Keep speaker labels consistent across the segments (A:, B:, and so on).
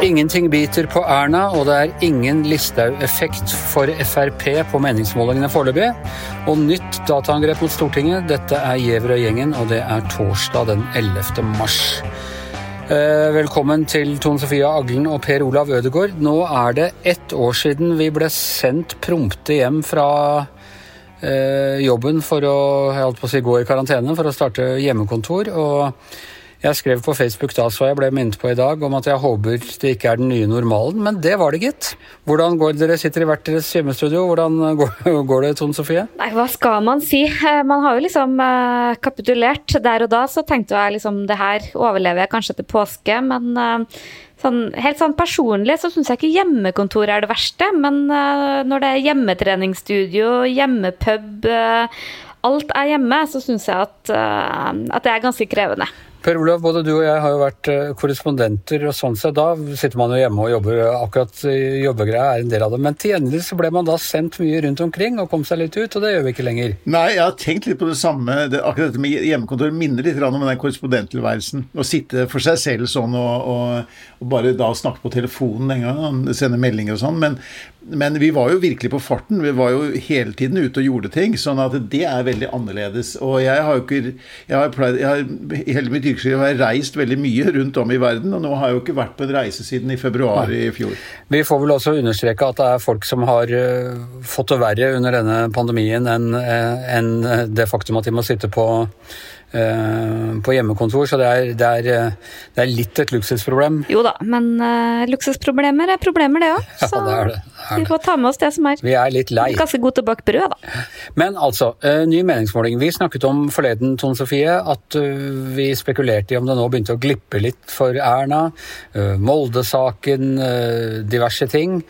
A: Ingenting biter på Erna, og det er ingen Listhaug-effekt for Frp på meningsmålingene foreløpig. Og nytt dataangrep mot Stortinget. Dette er Gjevrøy-gjengen, og det er torsdag den 11. mars. Eh, velkommen til Tone Sofia Aglen og Per Olav Ødegaard. Nå er det ett år siden vi ble sendt prompte hjem fra jobben for å, å si, gå i karantene for å starte hjemmekontor. og jeg skrev på Facebook da, så jeg ble minnet på i dag, om at jeg håper det ikke er den nye normalen, men det var det, gitt. Hvordan går? Dere sitter i hvert deres hjemmestudio. Hvordan går, det, Tone Sofie?
B: Nei, hva skal man si? Eh, man har jo liksom uh, kapitulert. Der og da så tenkte jeg liksom det her overlever jeg kanskje til påske, men uh, Sånn, helt sånn personlig så syns jeg ikke hjemmekontor er det verste, men uh, når det er hjemmetreningsstudio, hjemmepub, uh, alt er hjemme, så syns jeg at, uh, at det er ganske krevende.
A: Per Olav, både du og jeg har jo vært eh, korrespondenter, og sånn sett da sitter man jo hjemme og jobber. Akkurat jobbegreia er en del av det. Men til gjengjeld så ble man da sendt mye rundt omkring og kom seg litt ut, og det gjør vi ikke lenger.
C: Nei, jeg har tenkt litt på det samme. Det, akkurat dette med hjemmekontor minner litt om den korrespondenttilværelsen. Å sitte for seg selv sånn og, og, og bare da snakke på telefonen en gang, sende meldinger og sånn. Men, men vi var jo virkelig på farten. Vi var jo hele tiden ute og gjorde ting. Sånn at det er veldig annerledes. Og jeg har jo ikke jeg har pleid, jeg har, Hele mitt yrkesliv har jeg reist veldig mye rundt om i verden, og nå har jeg jo ikke vært på en reise siden i februar i fjor.
A: Vi får vel også understreke at det er folk som har uh, fått det verre under denne pandemien enn uh, en det faktum at de må sitte på Eh, på hjemmekontor, så det er, det, er, eh, det er, litt et luksusproblem.
B: Jo da, men uh, luksusproblemer er problemer, det òg. Så ja, det vi får ta med oss det som er.
A: Vi er litt lei.
B: Ganske god til å bake brød, da.
A: Men altså, uh, ny meningsmåling. Vi snakket om forleden, Tone Sofie, at uh, vi spekulerte i om det nå begynte å glippe litt for Erna. Molde-saken, diverse ting.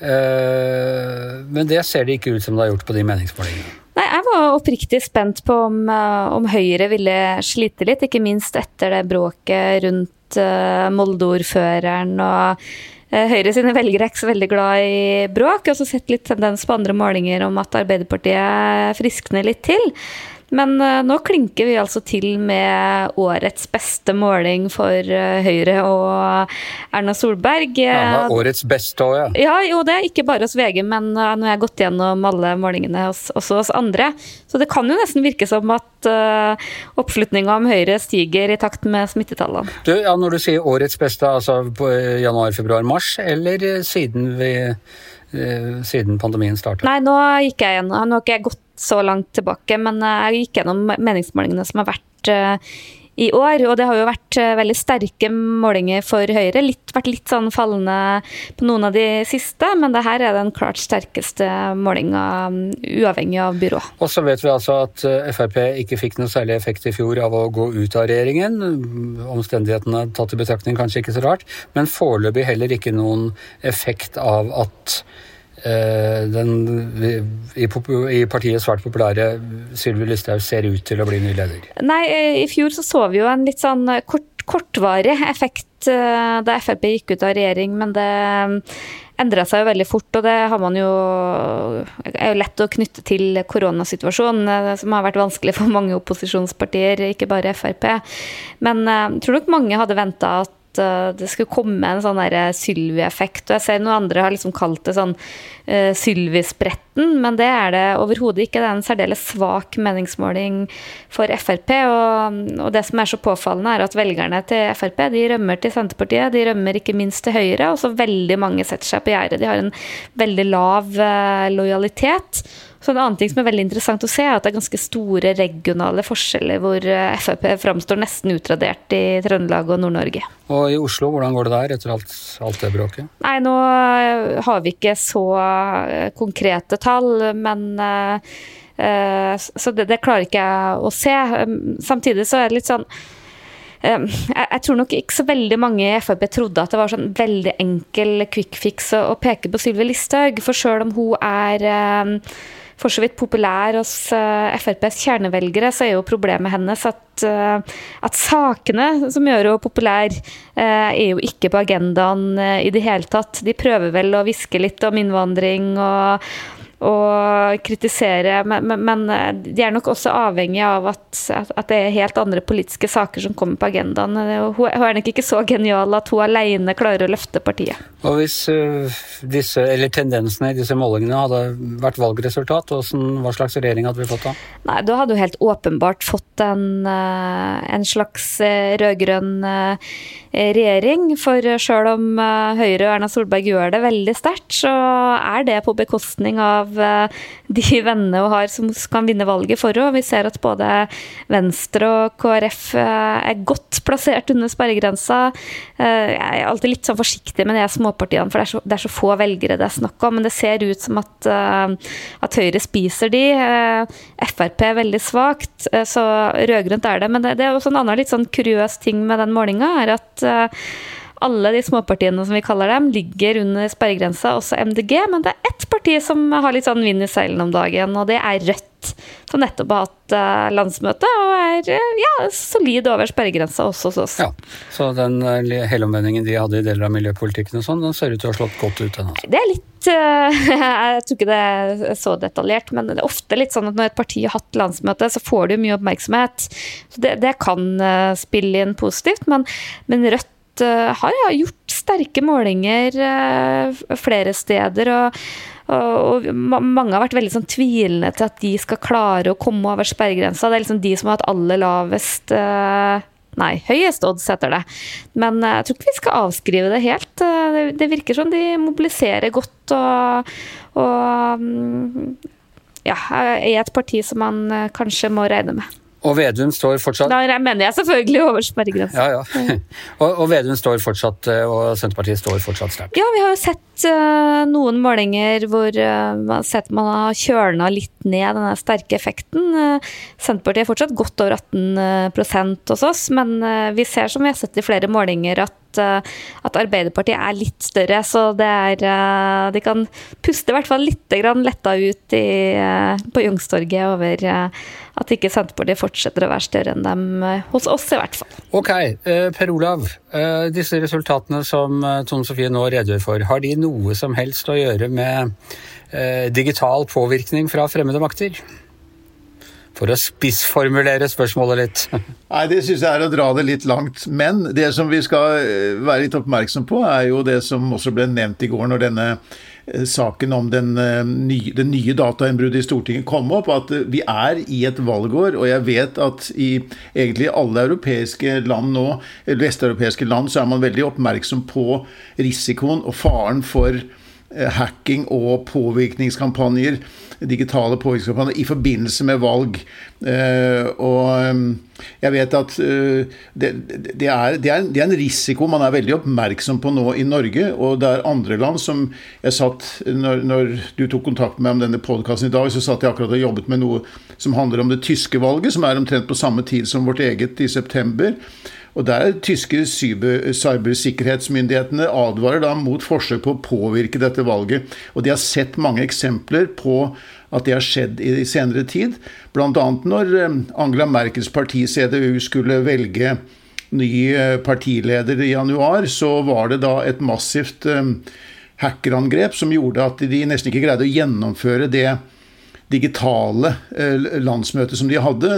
A: Men det ser det ikke ut som det har gjort på de meningsmålingene.
B: Var oppriktig spent på om, eh, om, Høyre ville slite litt, ikke minst etter det bråket rundt uh, Molde-ordføreren og uh, Høyre sine velgere er ikke så veldig glad i bråk. Jeg har også sett litt tendens på andre målinger om at Arbeiderpartiet friskner litt til. Men uh, nå klinker vi altså til med årets beste måling for uh, Høyre og Erna Solberg.
A: Ja, årets beste òg, ja.
B: ja. Jo, det er ikke bare hos VG, men uh, nå har jeg gått gjennom alle målingene hos, også hos andre. Så det kan jo nesten virke som at oppslutninga om Høyre stiger i takt med smittetallene.
A: Du, ja, når du sier årets beste, altså på januar, februar, mars, eller siden vi siden pandemien startet?
B: Nei, nå gikk jeg igjen. Nå har ikke jeg gått så langt tilbake, men eh, jeg gikk gjennom meningsmålingene som har vært eh, i år, og det har jo vært eh, veldig sterke målinger for Høyre. Litt, vært litt sånn fallende på noen av de siste, men det her er den klart sterkeste målinga, mm, uavhengig av byrå.
A: Og så vet vi altså at Frp ikke fikk noe særlig effekt i fjor av å gå ut av regjeringen. Omstendighetene tatt i betraktning kanskje ikke så rart, men foreløpig heller ikke noen effekt av at Eh, den i, i, partiet svært populære Sylvi Listhaug ser ut til å bli ny leder?
B: Nei, eh, i fjor så, så vi jo en litt sånn kort, kortvarig effekt eh, da Frp gikk ut av regjering, men det endra seg jo veldig fort, og det har man jo er jo lett å knytte til koronasituasjonen, som har vært vanskelig for mange opposisjonspartier, ikke bare Frp. Men jeg tror nok mange hadde venta at uh, det skulle komme en sånn Sylvi-effekt. Og jeg ser noen andre har liksom kalt det sånn uh, Sylvi-spretten, men det er det overhodet ikke. Det er en særdeles svak meningsmåling for Frp. Og, og, det som er så påfallende, er at velgerne til Frp de rømmer til Senterpartiet, de rømmer ikke minst til Høyre, og så veldig mange setter seg på gjerdet. De har en veldig lav uh, lojalitet. Så En annen ting som er veldig interessant å se, er at det er ganske store regionale forskjeller, hvor eh, Frp framstår nesten utradert i Trøndelag og Nord-Norge.
A: Og i Oslo, hvordan går det der etter alt, alt det bråket?
B: Nei, nå eh, har vi ikke så eh, konkrete tall, men Så det, det klarer ikke jeg å se. Samtidig så er det litt sånn jeg tror nok ikke så veldig mange i Frp trodde at det var sånn veldig enkel quick fix å peke på Sylvi Listhaug. For sjøl om hun er for så vidt populær hos eh, FrPs kjernevelgere, så er jo problemet hennes at, uh, at sakene som gjør henne populær, uh, er jo ikke på agendaen i det hele tatt. De prøver vel å hviske litt om innvandring og å kritisere, men, men, de er nok også avhengig av at, at, det er helt andre politiske saker som kommer på agendaen. Hun, hun er nok ikke så genial at hun alene klarer å løfte partiet.
A: Og hvis uh, disse, eller tendensene i disse målingene hadde vært valgresultat, hva slags regjering hadde vi fått da?
B: Nei, Da hadde hun helt åpenbart fått en, uh, en slags rød-grønn regjering. For sjøl om Høyre og Erna Solberg gjør det veldig sterkt, så er det på bekostning av de vennene hun har som kan vinne valget for henne. Vi ser at både Venstre og KrF er godt plassert under sperregrensa. Jeg er alltid litt sånn forsiktig med de småpartiene, for det er, så, det er, så, få velgere det er snakk om. Men det ser ut som at, at Høyre spiser de. Frp er veldig svakt, så rød-grønt er det. Men det, det er også en annen litt sånn kuriøs ting med den målinga, er at alle de småpartiene som vi kaller dem, ligger under sperregrensa, også MDG. Men det er ett parti som har litt sånn vind i seilene om dagen, og det er Rødt. Som nettopp har hatt uh, landsmøte og er uh, ja, solid over sperregrensa også hos oss.
A: Ja, Så den uh, helomvendingen de hadde i deler av miljøpolitikken og sånn, den ser ut til å ha slått godt ut? Den,
B: altså. Det er litt Jeg tror ikke det er så detaljert, men det er ofte litt sånn at når et parti har hatt landsmøte, så får du mye oppmerksomhet. Så det, det kan spille inn positivt, men, men Rødt Eh, har ja, gjort sterke målinger eh, flere steder. og og, mange har vært veldig sånn tvilende til at de skal klare å komme over sperregrensa. Det er liksom de som har hatt aller lavest eh, Nei, høyest odds heter det. Men jeg tror ikke vi skal avskrive det helt. Det virker som de mobiliserer godt og, og mm, ja, er et parti som man kanskje må regne med.
A: Og Vedum står fortsatt
B: Da mener jeg selvfølgelig over sperregrensa.
A: Ja, ja. og, og Vedum står fortsatt, eh, og Senterpartiet står fortsatt sterkt.
B: Ja, vi har jo sett uh, noen målinger hvor uh, man sett man har kjølna litt ned denne sterke effekten. Uh, Senterpartiet er fortsatt godt over 18% hos oss, men vi ser som vi har sett i flere målinger at at, at, Arbeiderpartiet er litt større. Så det er De kan puste i hvert fall litt letta ut i, på Youngstorget over at ikke Senterpartiet fortsetter å være større enn dem eh, hos oss, i hvert fall.
A: Ok, eh, Per Olav. Eh, disse resultatene som Tone Sofie nå redegjør for, har de noe som helst å gjøre med digital påvirkning fra fremmede makter? For å spissformulere spørsmålet litt.
C: Nei, det syns jeg er å dra det litt langt. Men det som vi skal være litt oppmerksom på, er jo det som også ble nevnt i går når denne Eh, saken om den, eh, nye, det nye datainnbruddet i Stortinget kom opp, at eh, vi er i et valgår. Og jeg vet at i egentlig alle europeiske land nå, eller vesteuropeiske land, så er man veldig oppmerksom på risikoen og faren for hacking og påvirkningskampanjer digitale påvirkningskampanjer i forbindelse med valg. Eh, og eh, jeg vet at eh, det, det, er, det, er, en risiko man er veldig oppmerksom på nå i Norge. Og det er andre land som jeg satt Når, når du tok kontakt med meg om denne podkasten i dag, så satt jeg akkurat og jobbet med noe som handler om det tyske valget, som er omtrent på samme tid som vårt eget i september. Og der Tyske cybersikkerhetsmyndighetene advarer da mot forsøk på å påvirke dette valget. Og de har sett mange eksempler på at det har skjedd i senere tid. Bl.a. når eh, Angela Merkels parti CDU skulle velge ny eh, partileder i januar, så var det da et massivt eh, hackerangrep som gjorde at de nesten ikke greide å gjennomføre det digitale eh, landsmøtet som de hadde.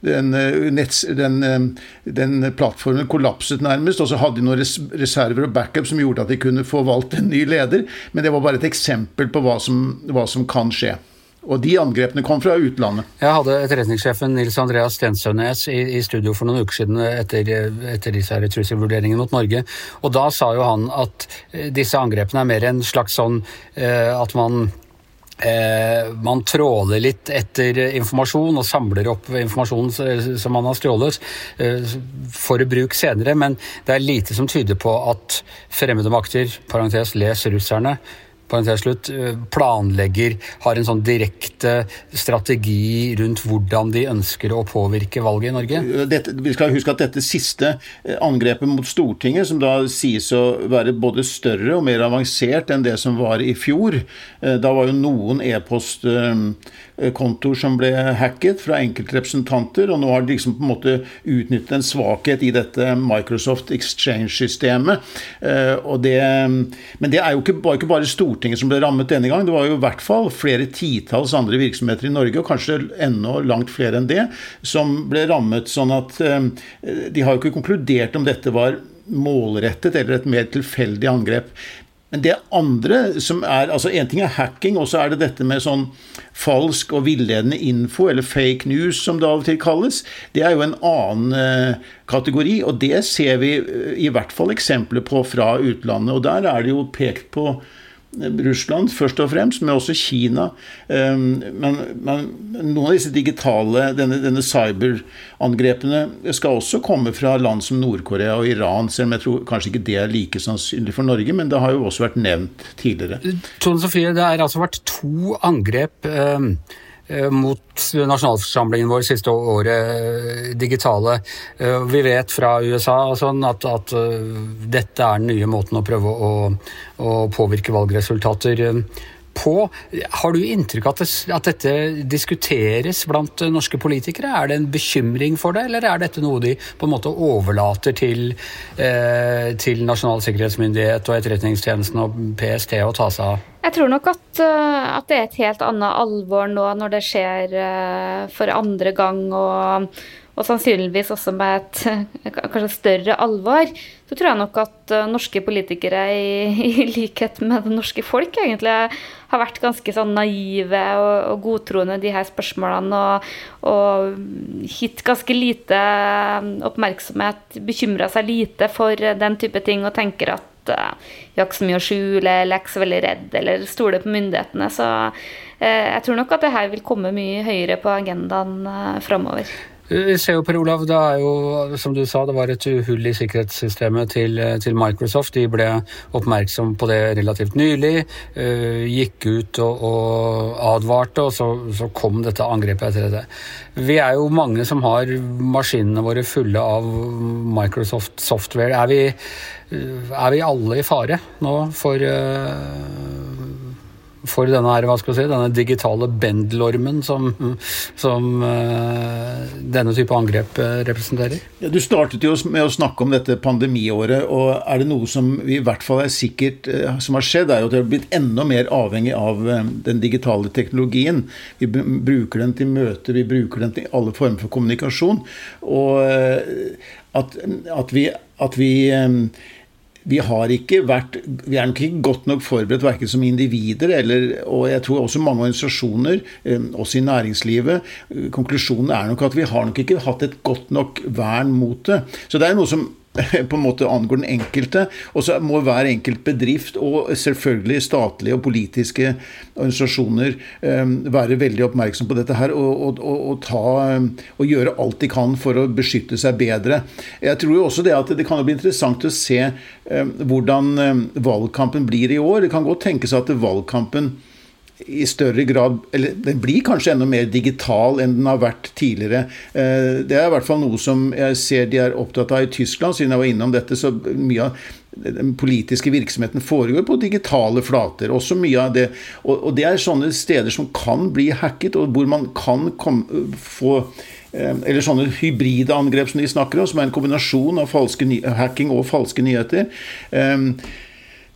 C: Den, eh, den, eh, den, plattformen kollapset nærmest, og så hadde de noen reserver og backup som gjorde at de kunne få valgt en ny leder. Men det var bare et eksempel på hva som, hva som kan skje. Og de angrepene kom fra utlandet.
A: Jeg hadde etterretningssjefen Nils Andreas Stensønes i, i, studio for noen uker siden etter, etter disse trusselvurderingene mot Norge. Og da sa jo han at disse angrepene er mer en slags sånn at man Eh, man tråler litt etter informasjon og samler opp informasjon som man har stjålet eh, for bruk senere, men det er lite som tyder på at fremmede makter, parentes les russerne, slutt, eh, planlegger, har en sånn direkte strategi rundt hvordan de ønsker å påvirke valget i Norge?
C: Dette, vi skal huske at dette siste eh, angrepet mot Stortinget, som da sies å være både større og mer avansert enn det som var i fjor eh, Da var jo noen e-post kontoer som ble hacket fra enkeltrepresentanter. og nå har de liksom på en måte utnyttet en svakhet i dette Microsoft Exchange-systemet. Men det er jo ikke, ikke bare Stortinget som ble rammet denne gang. Det var jo i hvert fall flere titalls andre virksomheter i Norge, og kanskje enda langt flere enn det, som ble rammet. Sånn at eh, de har jo ikke konkludert om dette var målrettet eller et mer tilfeldig angrep. Men det andre som er altså En ting er hacking, og så er det dette med sånn falsk og villedende info, eller fake news som det av og til kalles. Det er jo en annen eh, kategori, og det ser vi eh, i hvert fall eksempler på fra utlandet. Og der er det jo pekt på Russland først og fremst, men også Kina. Ehm, men, men noen av disse digitale, denne, denne cyberangrepene, skal også komme fra land som Nord-Korea og Iran, selv om jeg tror kanskje ikke det er like sannsynlig for Norge, men det har jo også vært nevnt tidligere.
A: Tone Sofie, det har altså vært to angrep. Eh mot nasjonalforsamlingen vår siste året, eh, digitale. Eh, vi vet fra USA sånn at, at, dette er den nye måten å prøve å, å påvirke valgresultater på. Har du inntrykk av at, at, dette diskuteres blant norske politikere? Er det en bekymring for det, eller er dette noe de på en måte overlater til, eh, til Nasjonal sikkerhetsmyndighet og Etterretningstjenesten og PST å ta seg av?
B: Jeg tror nok at, at, det er et helt annet alvor nå når det skjer uh, for andre gang. og og sannsynligvis også med et kanskje større alvor, så tror jeg nok at uh, norske politikere, i, i, likhet med det norske folk, egentlig har vært ganske sånn naive og, og godtroende de her spørsmålene. Og, og gitt ganske lite oppmerksomhet, bekymra seg lite for den type ting og tenker at uh, vi har ikke så mye å skjule, eller er ikke så veldig redd, eller stoler på myndighetene. Så uh, jeg tror nok at det her vil komme mye høyere på agendaen uh, framover.
A: Vi ser jo, Per Olav, det er jo, som du sa, det var et hull i sikkerhetssystemet til, til Microsoft. De ble oppmerksom på det relativt nylig. Uh, gikk ut og, og advarte, og så, så, kom dette angrepet etter det. Vi er jo mange som har maskinene våre fulle av Microsoft software. Er vi, er vi alle i fare nå for uh, for denne, her, hva skal si, denne digitale bendelormen som, som uh, denne type angrep uh, representerer?
C: Ja, du startet jo med å snakke om dette pandemiåret. og Er det noe som vi i hvert fall er sikkert uh, som har skjedd, er jo at vi har blitt enda mer avhengig av den digitale teknologien. Vi bruker den til møter, vi bruker den til alle former for kommunikasjon. Og at, at vi, at vi vi har ikke vært Vi er nok ikke godt nok forberedt verken som individer eller Og jeg tror også mange organisasjoner, eh, også i næringslivet. Eh, konklusjonen er nok at vi har nok ikke hatt et godt nok vern mot det. Så det er noe som på en måte angår den enkelte. Og så må hver enkelt bedrift og selvfølgelig statlige og politiske organisasjoner um, være veldig oppmerksom på dette her og, og, og, ta, og gjøre alt de kan for å beskytte seg bedre. Jeg tror jo også det at det kan bli interessant å se um, hvordan valgkampen blir i år. Det kan godt tenkes at valgkampen i større grad Eller den blir kanskje enda mer digital enn den har vært tidligere. Eh, det er i hvert fall noe som jeg ser de er opptatt av i Tyskland, siden jeg var innom dette. så mye av den politiske virksomheten foregår på digitale flater. også mye av det, Og, det er sånne steder som kan bli hacket, og hvor man kan komme, få eh, eller sånne hybride angrep som de snakker om, som er en kombinasjon av hacking og falske nyheter.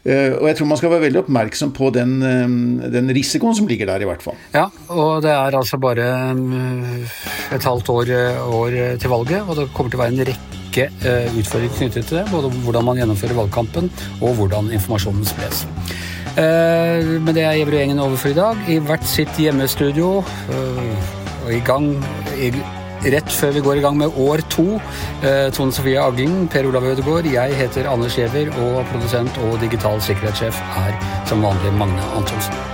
C: Eh, og jeg tror man skal være veldig oppmerksom på den, eh, den, risikoen som ligger der, i hvert fall.
A: Ja, og det er altså bare eh, et halvt år, år til valget, og det kommer til å være en rekke utfordringer knyttet til det. Både hvordan man gjennomfører valgkampen, og hvordan informasjonen spres. Men det er Gjevrud-gjengen over for i dag. I hvert sitt hjemmestudio. Og i gang i rett før vi går i gang med år to. Eh, Tone Sofie Aglen, Per Olav Ødegaard, jeg heter Anders Giæver, og produsent og digital sikkerhetssjef er som vanlig Magne Antonsen.